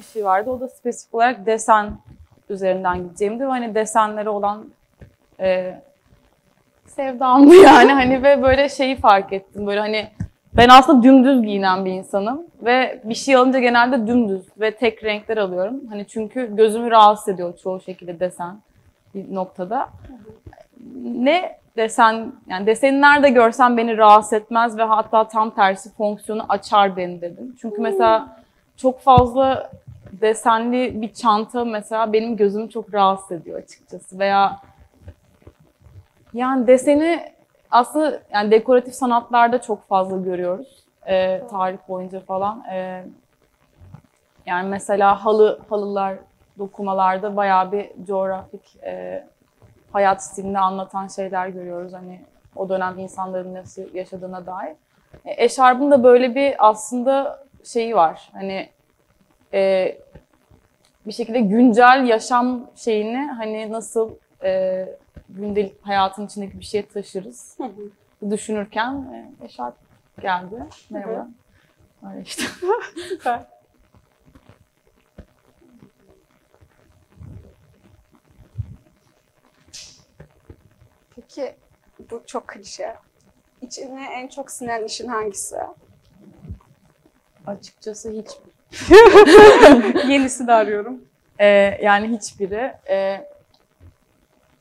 bir şey vardı. O da spesifik olarak desen üzerinden gideceğimdi. Hani desenleri olan e, sevdamdı yani. Hani ve böyle şeyi fark ettim. Böyle hani ben aslında dümdüz giyinen bir insanım. Ve bir şey alınca genelde dümdüz ve tek renkler alıyorum. Hani çünkü gözümü rahatsız ediyor çoğu şekilde desen bir noktada. Ne desen, yani deseni nerede görsem beni rahatsız etmez ve hatta tam tersi fonksiyonu açar beni dedim. Çünkü mesela çok fazla desenli bir çanta mesela benim gözümü çok rahatsız ediyor açıkçası. Veya yani deseni aslında yani dekoratif sanatlarda çok fazla görüyoruz. Ee, tarih boyunca falan. Ee, yani mesela halı halılar, dokumalarda bayağı bir coğrafik e, hayat stilini anlatan şeyler görüyoruz. Hani o dönem insanların nasıl yaşadığına dair. E, eşarbın da böyle bir aslında şeyi var. Hani e, bir şekilde güncel yaşam şeyini hani nasıl e, gündelik hayatın içindeki bir şeye taşırız Hı hı. düşünürken e, eşarp geldi. Merhaba. Öyle işte. Süper. Peki bu çok klişe. İçine en çok sinen işin hangisi? Açıkçası hiç Yenisini arıyorum. Ee, yani hiçbiri. Ee,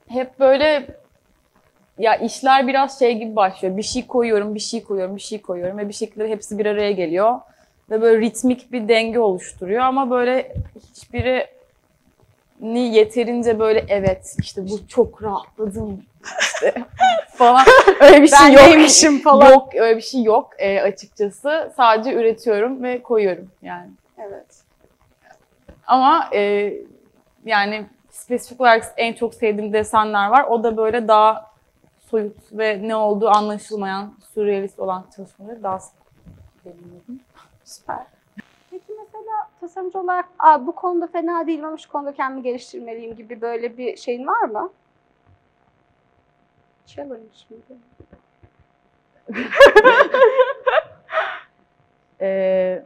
hep böyle ya işler biraz şey gibi başlıyor. Bir şey koyuyorum, bir şey koyuyorum, bir şey koyuyorum ve bir şekilde hepsi bir araya geliyor. Ve böyle ritmik bir denge oluşturuyor ama böyle hiçbiri ni yeterince böyle evet işte bu çok rahatladım işte falan öyle bir şey Ben yok. neymişim falan. Yok öyle bir şey yok e, açıkçası. Sadece üretiyorum ve koyuyorum yani. Evet. Ama e, yani spesifik olarak en çok sevdiğim desenler var. O da böyle daha soyut ve ne olduğu anlaşılmayan, sürrealist olan çalışmaları daha sevdim. Süper. Tasarımcı olarak Aa, bu konuda fena değilim ama şu konuda kendimi geliştirmeliyim gibi böyle bir şeyin var mı? Challenge miydi? Ee,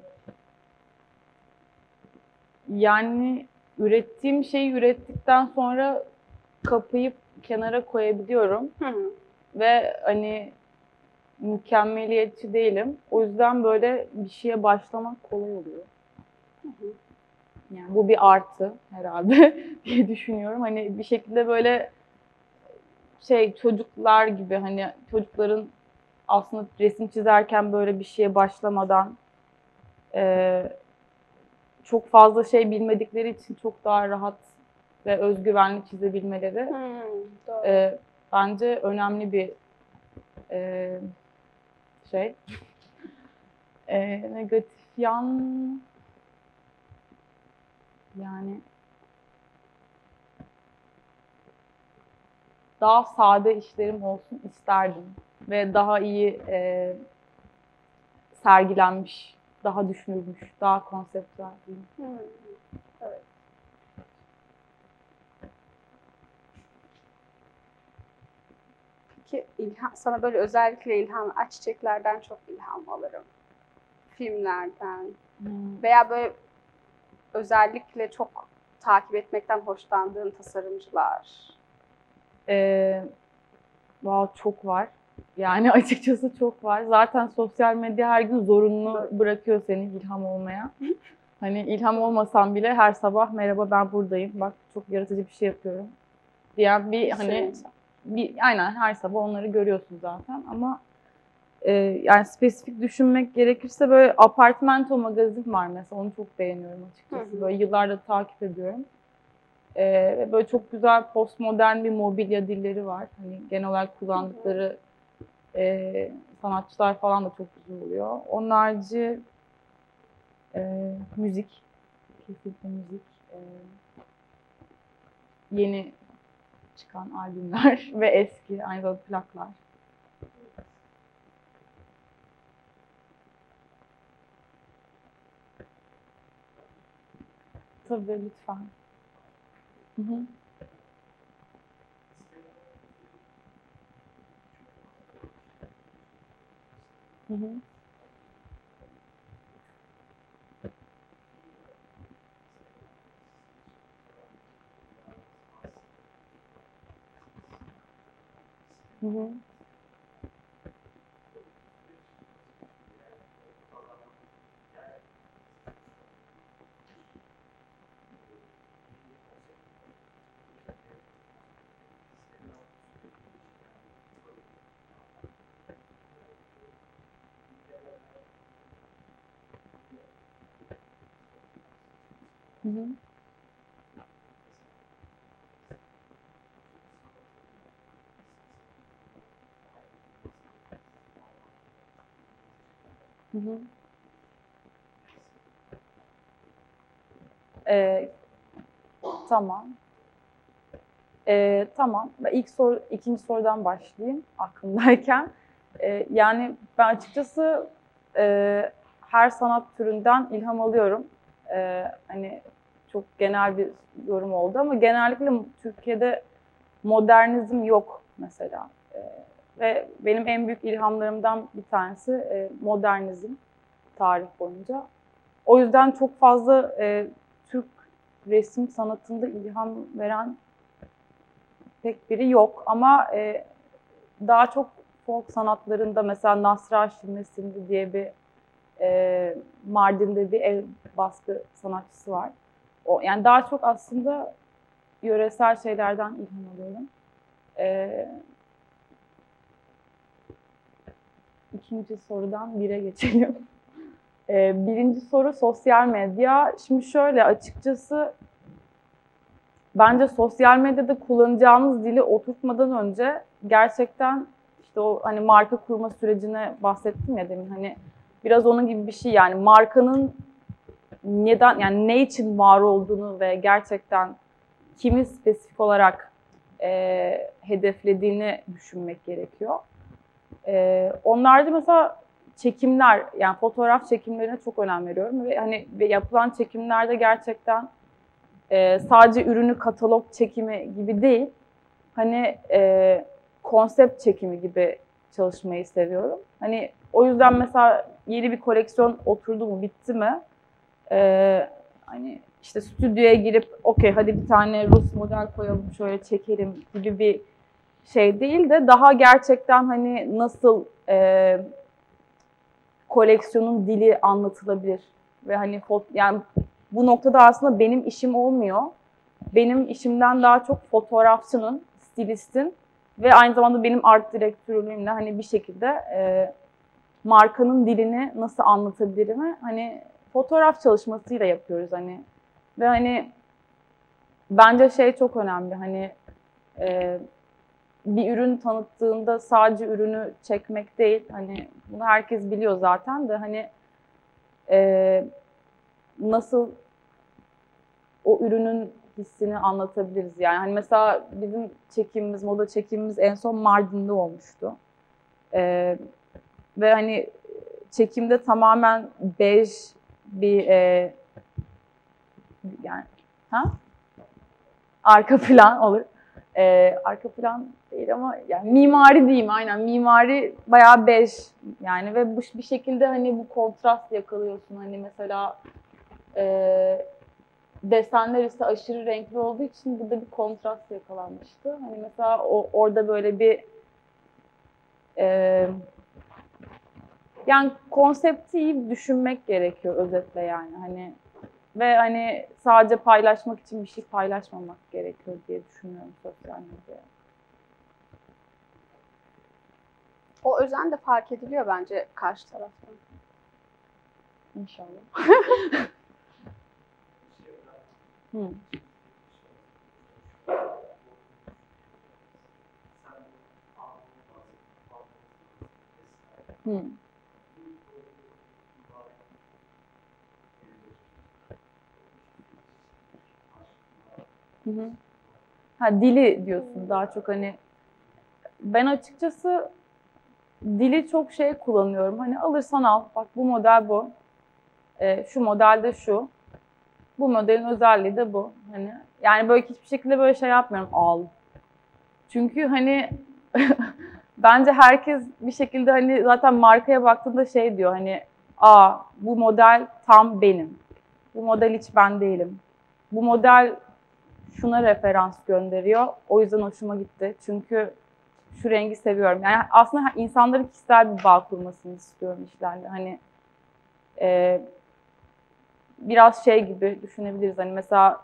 yani ürettiğim şeyi ürettikten sonra kapayıp kenara koyabiliyorum. Hı hı. ve hani mükemmeliyetçi değilim. O yüzden böyle bir şeye başlamak kolay oluyor. Yani bu bir artı herhalde diye düşünüyorum. Hani bir şekilde böyle şey çocuklar gibi hani çocukların aslında resim çizerken böyle bir şeye başlamadan eee, çok fazla şey bilmedikleri için çok daha rahat ve özgüvenli çizebilmeleri Hmm, doğru. e, bence önemli bir e, şey. E, negatif yan yani daha sade işlerim olsun isterdim ve daha iyi e, sergilenmiş, daha düşünülmüş, daha konseptüel diyeyim. Hmm, Evet. Peki ilham, sana böyle özellikle ilham, aç çiçeklerden çok ilham alırım. Filmlerden veya böyle özellikle çok takip etmekten hoşlandığın tasarımcılar. Ee, wow, çok var. Yani açıkçası çok var. Zaten sosyal medya her gün zorunlu bırakıyor seni ilham olmaya. Hani ilham olmasam bile her sabah merhaba ben buradayım. Bak çok yaratıcı bir şey yapıyorum. Diyen bir hani bir aynen her sabah onları görüyorsun zaten ama e, yani spesifik düşünmek gerekirse böyle Apartmento magazin var mesela onu çok beğeniyorum açıkçası. Hı hı. Böyle yıllardır takip ediyorum. E, böyle çok güzel postmodern bir mobilya dilleri var. Hani genel olarak kullandıkları e, sanatçılar falan da çok güzel oluyor. Onun harici e, müzik, kesinlikle müzik. E, yeni çıkan albümler ve eski aynı zamanda plaklar. סביר לתפאר. Mm-hmm. Mm-hmm. Ee, tamam. Ee, tamam. Ben ilk soru, ikinci sorudan başlayayım aklımdayken. Ee, yani ben açıkçası e, her sanat türünden ilham alıyorum. Ee, hani çok genel bir yorum oldu ama genellikle Türkiye'de modernizm yok mesela. Ve benim en büyük ilhamlarımdan bir tanesi e, modernizm tarih boyunca. O yüzden çok fazla e, Türk resim sanatında ilham veren pek biri yok. Ama e, daha çok folk sanatlarında mesela Nasra Aşilmesindi diye bir e, Mardin'de bir el baskı sanatçısı var. O, yani daha çok aslında yöresel şeylerden ilham alıyorum. E, ikinci sorudan bire geçelim. E, birinci soru sosyal medya. Şimdi şöyle açıkçası bence sosyal medyada kullanacağımız dili oturtmadan önce gerçekten işte o hani marka kurma sürecine bahsettim ya demin hani biraz onun gibi bir şey yani markanın neden yani ne için var olduğunu ve gerçekten kimi spesifik olarak e, hedeflediğini düşünmek gerekiyor. E, onlarda mesela çekimler yani fotoğraf çekimlerine çok önem veriyorum ve hani ve yapılan çekimlerde gerçekten e, sadece ürünü katalog çekimi gibi değil hani e, konsept çekimi gibi çalışmayı seviyorum. Hani o yüzden mesela yeni bir koleksiyon oturdu mu bitti mi e, hani işte stüdyoya girip okey hadi bir tane Rus model koyalım şöyle çekelim gibi bir şey değil de daha gerçekten hani nasıl e, koleksiyonun dili anlatılabilir ve hani yani bu noktada aslında benim işim olmuyor. Benim işimden daha çok fotoğrafçının, stilistin ve aynı zamanda benim art direktörlüğümle hani bir şekilde e, markanın dilini nasıl anlatabilirimi hani fotoğraf çalışmasıyla yapıyoruz hani ve hani bence şey çok önemli hani e, bir ürün tanıttığında sadece ürünü çekmek değil hani bunu herkes biliyor zaten de hani e, nasıl o ürünün hissini anlatabiliriz yani. Hani mesela bizim çekimimiz, moda çekimimiz en son Mardin'de olmuştu. Ee, ve hani çekimde tamamen bej bir e, yani ha? Arka plan olur. Ee, arka plan değil ama yani mimari diyeyim aynen. Mimari bayağı bej yani ve bu bir şekilde hani bu kontrast yakalıyorsun. Hani mesela e, desenler ise aşırı renkli olduğu için burada bir kontrast yakalanmıştı. Hani mesela o, orada böyle bir e, yani konsepti iyi düşünmek gerekiyor özetle yani hani ve hani sadece paylaşmak için bir şey paylaşmamak gerekiyor diye düşünüyorum sosyal medyaya. O özen de fark ediliyor bence karşı taraftan. İnşallah. Hı. Hı. Hı hı. Ha dili diyorsun daha çok hani ben açıkçası dili çok şey kullanıyorum. Hani alırsan al. Bak bu model bu. Ee, şu model de şu. Bu modelin özelliği de bu. Hani yani böyle hiçbir şekilde böyle şey yapmıyorum. Al. Çünkü hani bence herkes bir şekilde hani zaten markaya baktığında şey diyor hani aa bu model tam benim. Bu model hiç ben değilim. Bu model şuna referans gönderiyor. O yüzden hoşuma gitti. Çünkü şu rengi seviyorum. Yani aslında insanların kişisel bir bağ kurmasını istiyorum işlerle. Hani e, biraz şey gibi düşünebiliriz. Hani mesela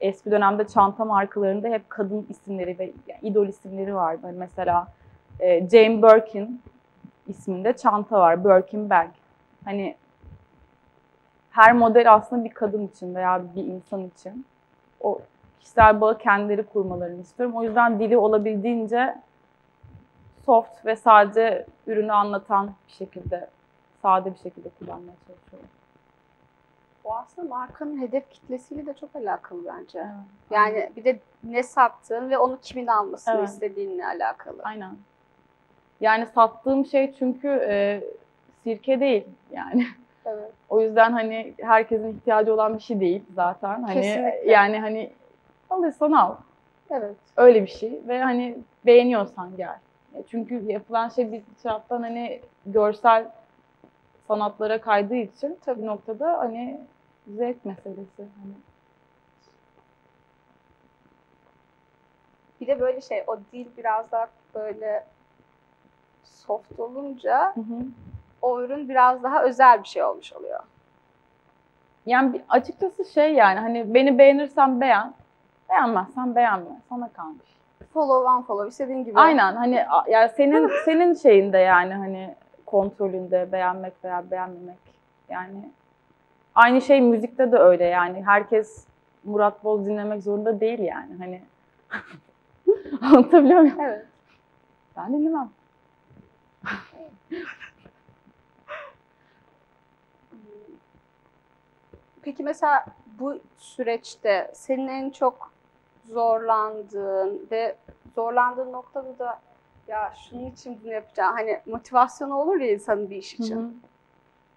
eski dönemde çanta markalarında hep kadın isimleri ve yani idol isimleri vardı. Hani mesela e, Jane Birkin isminde çanta var. Birkin bag. Hani her model aslında bir kadın için veya bir insan için o kişisel bağı kendileri kurmalarını istiyorum. O yüzden dili olabildiğince soft ve sadece ürünü anlatan bir şekilde, sade bir şekilde kullanmaya çalışıyorum. O aslında markanın hedef kitlesiyle de çok alakalı bence. Yani bir de ne sattığın ve onu kimin almasını Evet. istediğinle alakalı. Aynen. Yani sattığım şey çünkü e, sirke değil yani. Evet. O yüzden hani herkesin ihtiyacı olan bir şey değil zaten. Hani Kesinlikle. yani hani alırsan al. Evet. Öyle bir şey ve hani beğeniyorsan gel. E, Çünkü yapılan şey bir taraftan hani görsel sanatlara kaydığı için tabii noktada hani zevk meselesi. Hani. Bir de böyle şey o dil biraz daha böyle soft olunca Hı hı. o ürün biraz daha özel bir şey olmuş oluyor. Yani açıkçası şey yani hani beni beğenirsen beğen, beğenmezsen beğenme. Sana kalmış. Follow one follow istediğin gibi. Aynen hani yani senin senin şeyinde yani hani kontrolünde beğenmek veya beğenmemek. Yani aynı şey müzikte de öyle yani. Herkes Murat Boz dinlemek zorunda değil yani. Hani anlatabiliyor muyum? Evet. Ben dinlemem. Peki mesela bu süreçte senin en çok zorlandığın ve zorlandığın noktada da ya şunun için bunu yapacağım. Hani motivasyonu olur ya insanın bir iş için. Hı hı.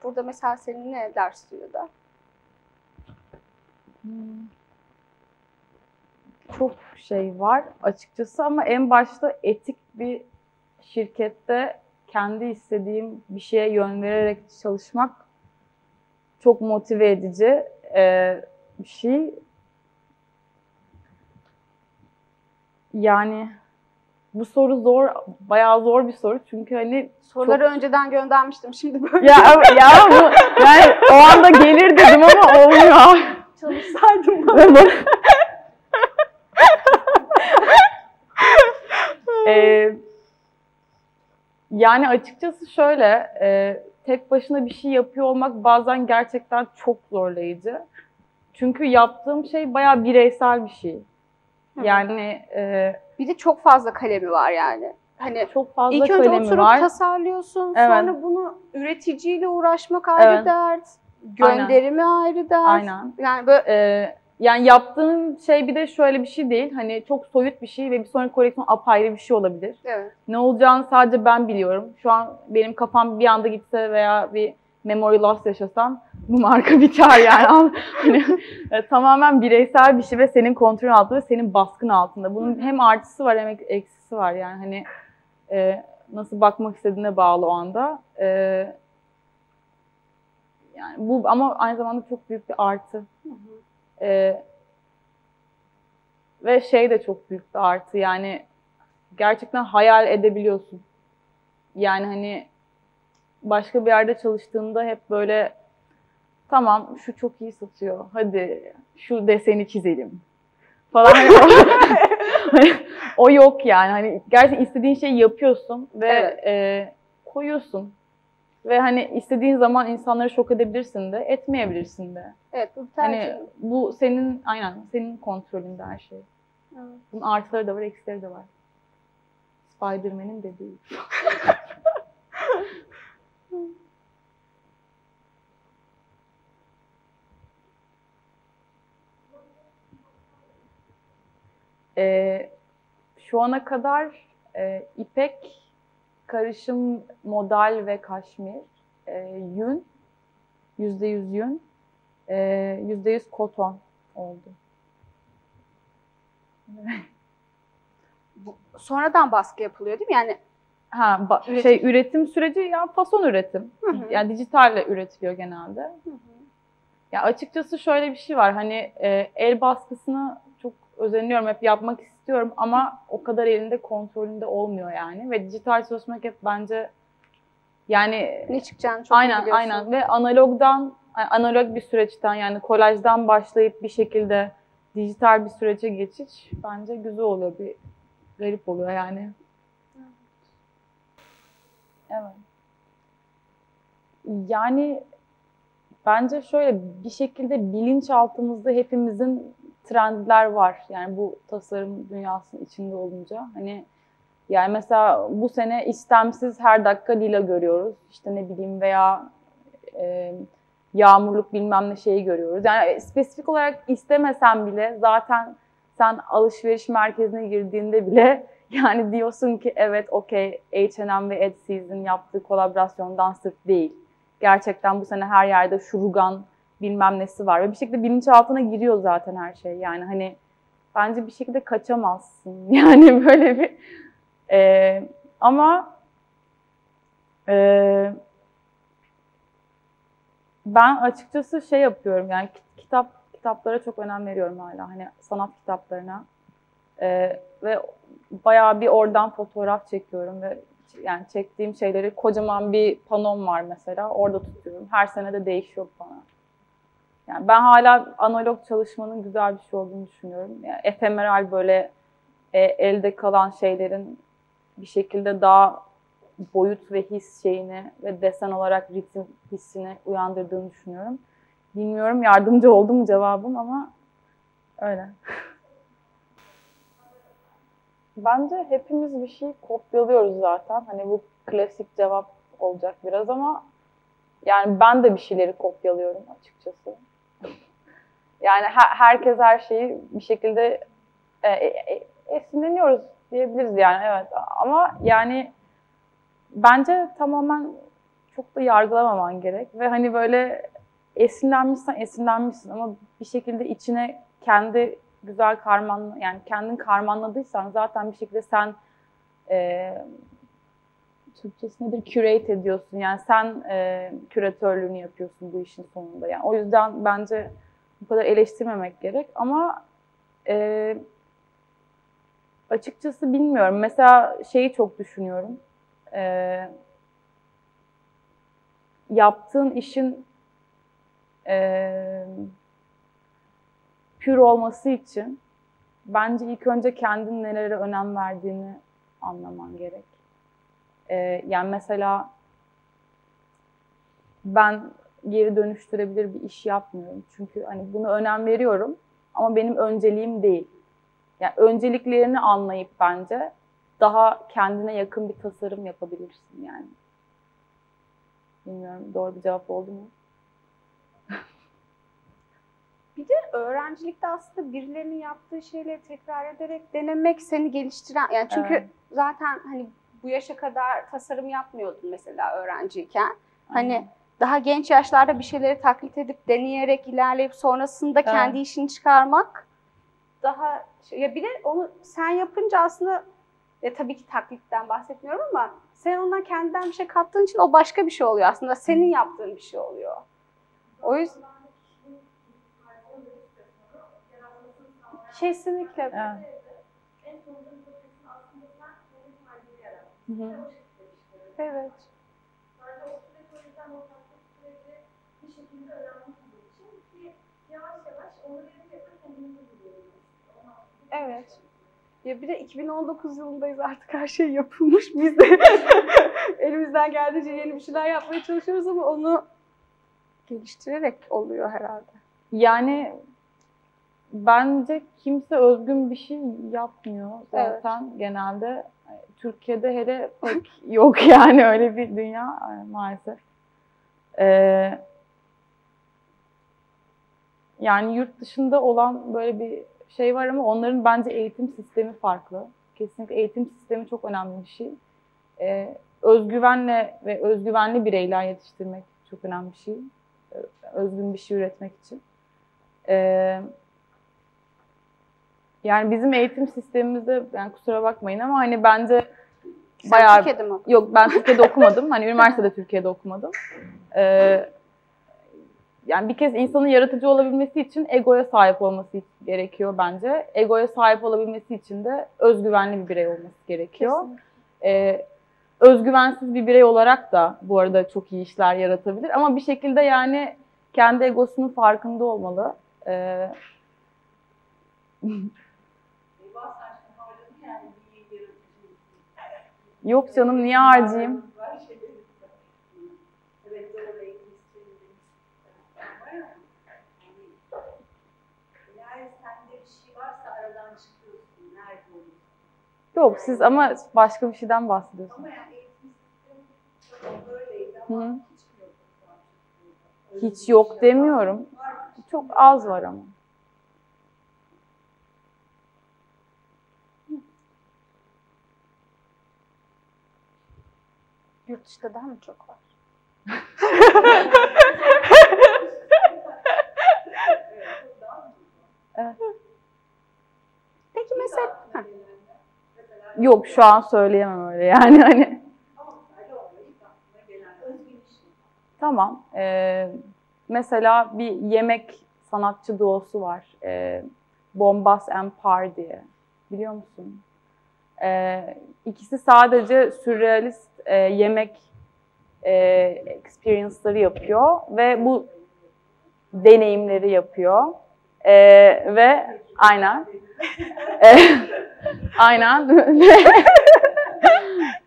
Burada mesela senin ne ders duyuyor da? Hmm. Çok şey var açıkçası ama en başta etik bir şirkette kendi istediğim bir şeye yön vererek çalışmak çok motive edici bir şey. Yani bu soru zor, bayağı zor bir soru çünkü hani Soruları önceden göndermiştim. Şimdi böyle ya ya bu yani o anda gelir dedim ama olmuyor. çalışsaydım. Ee, yani açıkçası şöyle, e, tek başına bir şey yapıyor olmak bazen gerçekten çok zorlayıcı. Çünkü yaptığım şey bayağı bireysel bir şey. Yani e, Bir de çok fazla kalemi var yani. Hani çok fazla ilk önce kalemi oturup var. tasarlıyorsun. Evet. Sonra bunu üreticiyle uğraşmak ayrı Evet. dert. Gönderimi ayrı dert. Aynen. Yani böyle Ee, yani yaptığın şey bir de şöyle bir şey değil. Hani çok soyut bir şey ve bir sonraki koleksiyon apayrı bir şey olabilir. evet. Ne olacağını sadece ben biliyorum. Şu an benim kafam bir anda gitse veya bir memory loss yaşasam bu marka biter yani. hani, e, tamamen bireysel bir şey ve senin kontrolün altında ve senin baskın altında. Bunun hem artısı var hem eksisi var yani hani e, nasıl bakmak istediğine bağlı o anda. E, yani bu ama aynı zamanda çok büyük bir artı. E, ve şey de çok büyük bir artı yani gerçekten hayal edebiliyorsun. Yani hani başka bir yerde çalıştığında hep böyle tamam şu çok iyi satıyor. Hadi şu deseni çizelim falan. Hani o, o yok yani. Hani gerçekten istediğin şeyi yapıyorsun ve Evet. e, koyuyorsun. Ve hani istediğin zaman insanları şok edebilirsin de, etmeyebilirsin de. Evet bu tercih. Hani bu senin aynen senin kontrolünde her şey. Evet. Bunun artıları da var, eksileri de var. Spider-Man'in dediği. Ee, şu ana kadar e, ipek, karışım modal ve kaşmir, e, yün, yüzde yüz yün, e, yüzde yüz koton oldu. Bu- sonradan baskı yapılıyor değil mi? Yani Ha, ba- Üretim. şey üretim süreci ya fason üretim. Hı hı. Yani dijitalle üretiliyor genelde. Hı hı. Ya açıkçası şöyle bir şey var. Hani e, el baskısını çok özeniyorum, hep yapmak istiyorum ama o kadar elinde kontrolünde olmuyor yani ve dijital çalışmak hep bence yani Ne çıkacağını çok iyi aynen biliyorsun. aynen ve analogdan analog bir süreçten yani kolajdan başlayıp bir şekilde dijital bir sürece geçiş bence güzel oluyor bir garip oluyor yani. Evet. Yani bence şöyle bir şekilde bilinçaltımızda hepimizin trendler var. Yani bu tasarım dünyasının içinde olunca. Hani yani mesela bu sene istemsiz her dakika lila görüyoruz. İşte ne bileyim veya e, yağmurluk bilmem ne şeyi görüyoruz. Yani spesifik olarak istemesen bile zaten sen alışveriş merkezine girdiğinde bile yani diyorsun ki evet okey H&M ve Etsy'nin yaptığı kolaborasyondan sırf değil. Gerçekten bu sene her yerde şurugan bilmem nesi var ve bir şekilde bilinçaltına giriyor zaten her şey. Yani hani bence bir şekilde kaçamazsın. Yani böyle bir ee, ama e, ben açıkçası şey yapıyorum yani kit- kitap kitaplara çok önem veriyorum hala hani sanat kitaplarına Ee, ve bayağı bir oradan fotoğraf çekiyorum ve yani çektiğim şeyleri kocaman bir panom var mesela orada tutuyorum her sene de değişiyor bana. Yani ben hala analog çalışmanın güzel bir şey olduğunu düşünüyorum. Yani efemeral böyle e, elde kalan şeylerin bir şekilde daha boyut ve his şeyini ve desen olarak ritim hissini uyandırdığını düşünüyorum. Bilmiyorum yardımcı oldu mu cevabım ama öyle. Bence hepimiz bir şey kopyalıyoruz zaten. Hani bu klasik cevap olacak biraz ama yani ben de bir şeyleri kopyalıyorum açıkçası. Yani her, herkes her şeyi bir şekilde e, e, e, esinleniyoruz diyebiliriz yani evet. Ama yani bence tamamen çok da yargılamaman gerek ve hani böyle esinlenmişsen esinlenmişsin ama bir şekilde içine kendi güzel karman yani kendin karmanladıysan zaten bir şekilde sen e, Türkçesi nedir? Curate ediyorsun. Yani sen e, küratörlüğünü yapıyorsun bu işin sonunda. Yani o yüzden bence bu kadar eleştirmemek gerek ama e, açıkçası bilmiyorum. Mesela şeyi çok düşünüyorum. E, yaptığın işin e, pür olması için bence ilk önce kendin nelere önem verdiğini anlaman gerek. Ee, yani mesela ben geri dönüştürebilir bir iş yapmıyorum. Çünkü hani bunu önem veriyorum ama benim önceliğim değil. Yani önceliklerini anlayıp bence daha kendine yakın bir tasarım yapabilirsin yani. Bilmiyorum doğru bir cevap oldu mu? Bir de öğrencilikte aslında birilerinin yaptığı şeyleri tekrar ederek denemek seni geliştiren yani çünkü Evet. zaten hani bu yaşa kadar tasarım yapmıyordun mesela öğrenciyken. Hani Aynen. daha genç yaşlarda bir şeyleri taklit edip deneyerek ilerleyip sonrasında Evet. kendi işini çıkarmak daha şey, ya bir de onu sen yapınca aslında ya tabii ki taklitten bahsetmiyorum ama sen ondan kendinden bir şey kattığın için o başka bir şey oluyor aslında. Senin yaptığın bir şey oluyor. O yüzden kesinlikle. Evet. Hı hı. Evet. Evet. Ya bir de 2019 yılındayız artık her şey yapılmış. Biz de elimizden geldiğince yeni bir şeyler yapmaya çalışıyoruz ama onu geliştirerek oluyor herhalde. Yani bence kimse özgün bir şey yapmıyor zaten genelde. Türkiye'de hele pek yok yani öyle bir dünya e, maalesef. Ee, yani yurt dışında olan böyle bir şey var ama onların bence eğitim sistemi farklı. Kesinlikle eğitim sistemi çok önemli bir şey. Ee, özgüvenle ve özgüvenli bireyler yetiştirmek çok önemli bir şey. Ee, Özgün bir şey üretmek için. Ee, yani bizim eğitim sistemimizde yani kusura bakmayın ama hani bence Sen bayağı Türkiye'de mi okudun? Yok ben Türkiye'de okumadım. Hani üniversitede Türkiye'de okumadım. Ee, yani bir kez insanın yaratıcı olabilmesi için egoya sahip olması gerekiyor bence. Egoya sahip olabilmesi için de özgüvenli bir birey olması gerekiyor. Kesinlikle. Ee, özgüvensiz bir birey olarak da bu arada çok iyi işler yaratabilir. Ama bir şekilde yani kendi egosunun farkında olmalı. Ee, Yok canım niye harcayayım? Yok siz ama başka bir şeyden bahsediyorsunuz. Hı hiç yok demiyorum. Çok az var ama. Yurt dışında daha mı çok var? Peki mesela... Heh. Yok şu an söyleyemem öyle yani hani. Tamam. Ee, mesela bir yemek sanatçı duosu var. Ee, Bombas and Par diye. Biliyor musun? Ee, ikisi sadece sürrealist e, yemek e, experience'ları yapıyor ve bu deneyimleri yapıyor. Ee, ve aynen Ee, aynen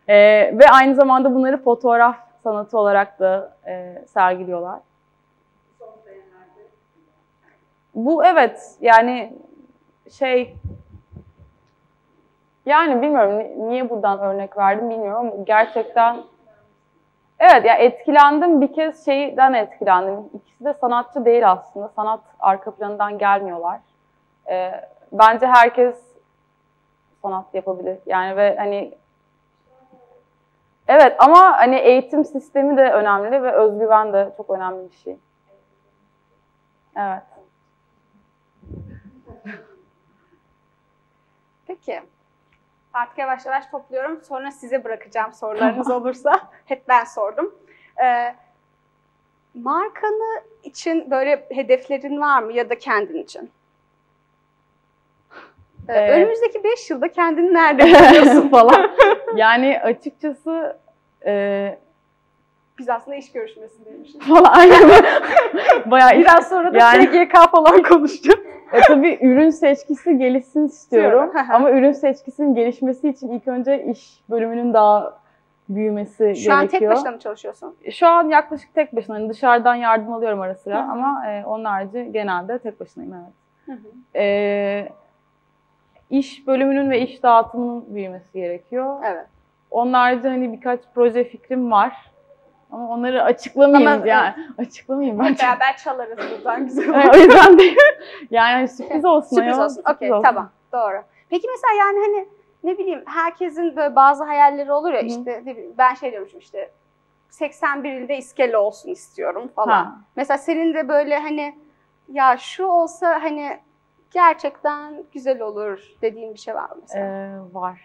Ee, ve aynı zamanda bunları fotoğraf sanatı olarak da e, sergiliyorlar. Bu evet yani şey yani bilmiyorum ni- niye buradan örnek verdim bilmiyorum ama gerçekten evet ya etkilendim bir kez şeyden etkilendim. İkisi de sanatçı değil aslında. Sanat arka planından gelmiyorlar. Ee, bence herkes sanat yapabilir. Yani ve hani Evet ama hani eğitim sistemi de önemli ve özgüven de çok önemli bir şey. Evet. Peki. Artık yavaş yavaş topluyorum. Sonra size bırakacağım sorularınız olursa. Hep ben sordum. Ee, markanı için böyle hedeflerin var mı ya da kendin için? Ee, Ee, önümüzdeki 5 yılda kendini nerede görüyorsun? falan. Yani açıkçası e, Biz aslında iş görüşmesindeymişiz. falan aynen. Bayağı Biraz sonra da Yani- SGK falan konuşacağım. E, tabii ürün seçkisi gelişsin istiyorum. Ama ürün seçkisinin gelişmesi için ilk önce iş bölümünün daha büyümesi Şu an gerekiyor. tek başına mı çalışıyorsun? Şu an yaklaşık tek başına. Hani dışarıdan yardım alıyorum ara sıra Hı hı. ama e, onun harici genelde tek başınayım evet. Hı hı. E, iş bölümünün ve iş dağıtımının büyümesi gerekiyor. Evet. Onun harici hani birkaç proje fikrim var. Ama onları açıklamayayım Ama- yani. Açıklamayayım ben. Hep beraber çalarız buradan güzel olur. Evet, o yüzden değil. Yani hani sürpriz olsun. Sürpriz ayol, olsun. Okey tamam. Doğru. Peki mesela yani hani ne bileyim herkesin böyle bazı hayalleri olur ya Hı. işte ne bileyim ben şey diyormuşum işte 81 ilde iskele olsun istiyorum falan. Ha. Mesela senin de böyle hani ya şu olsa hani gerçekten güzel olur dediğin bir şey var mı mesela? Ee, var.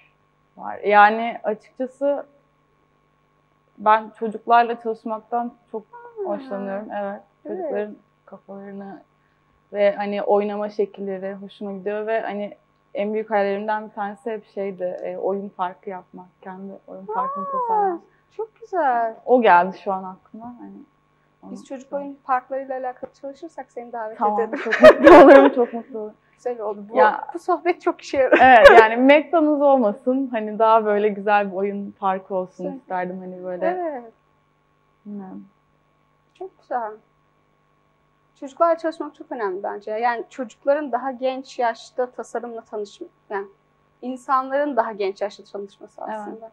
Var. Yani açıkçası ben çocuklarla çalışmaktan çok hoşlanıyorum. Evet. Evet. Çocukların kafalarını ve hani oynama şekilleri hoşuma gidiyor ve hani en büyük hayallerimden bir tanesi hep şeydi e, oyun parkı yapmak. Kendi oyun parkını tasarlamak. Çok güzel. O geldi şu an aklıma. Hani Biz çocuk oyun parklarıyla alakalı çalışırsak seni davet Tamam. ederim. Çok mutlu olurum. Çok mutlu olurum. Güzel oldu. Bu, Ya- bu sohbet çok işe yarar. Evet yani McDonald's olmasın. Hani daha böyle güzel bir oyun parkı olsun Güzel. isterdim. Hani böyle Evet. bilmiyorum. Çok güzel. Çocuklarla çalışmak çok önemli bence. Yani çocukların daha genç yaşta tasarımla tanışmak, yani insanların daha genç yaşta tanışması Evet. aslında.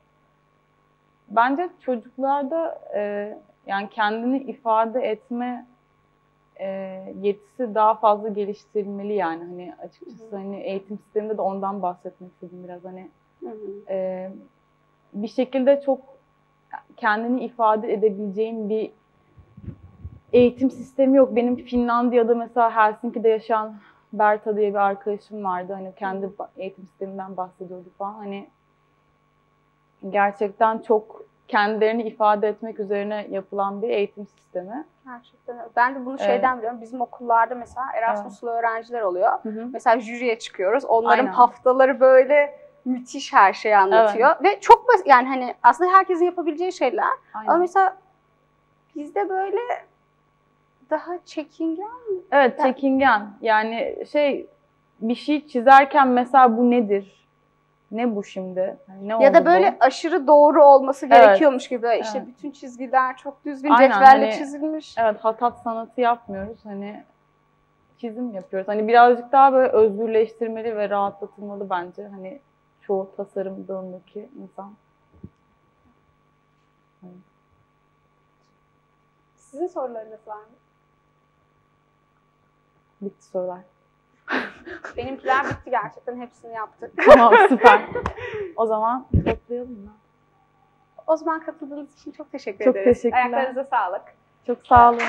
Bence çocuklarda e, yani kendini ifade etme e, yetisi daha fazla geliştirilmeli yani hani açıkçası Hı hı. hani eğitim sisteminde de ondan bahsetmek istedim biraz hani e, bir şekilde çok kendini ifade edebileceğin bir eğitim sistemi yok. Benim Finlandiya'da mesela Helsinki'de yaşayan Berta diye bir arkadaşım vardı. Hani kendi eğitim sisteminden bahsediyordu falan. Hani Gerçekten çok kendilerini ifade etmek üzerine yapılan bir eğitim sistemi. Gerçekten öyle. Ben de bunu Evet. şeyden biliyorum. Bizim okullarda mesela Erasmus'lu öğrenciler oluyor. Hı hı. Mesela jüriye çıkıyoruz. Onların Aynen. haftaları böyle müthiş her şeyi anlatıyor. Ve çok basit yani hani aslında herkesin yapabileceği şeyler. Ama Aynen. mesela bizde böyle daha çekingen Evet, çekingen. Yani şey bir şey çizerken mesela bu nedir? Ne bu şimdi? Hani ne ya oldu da bu? böyle aşırı doğru olması Evet. gerekiyormuş gibi. İşte Evet. bütün çizgiler çok düzgün Aynen, cetvelle hani- çizilmiş. Evet, hatat sanatı yapmıyoruz. Hani çizim yapıyoruz. Hani birazcık daha böyle özgürleştirmeli ve rahatlatılmalı bence. Hani çoğu tasarım dalındaki insan. Sizin sorularınız var mı? Bitti sorular. Benimkiler bitti gerçekten. Hepsini yaptık. Tamam süper. O zaman toplayalım mı? O zaman katıldığınız için çok teşekkür Çok ederiz. teşekkürler. Ayaklarınıza sağlık. Çok sağ olun.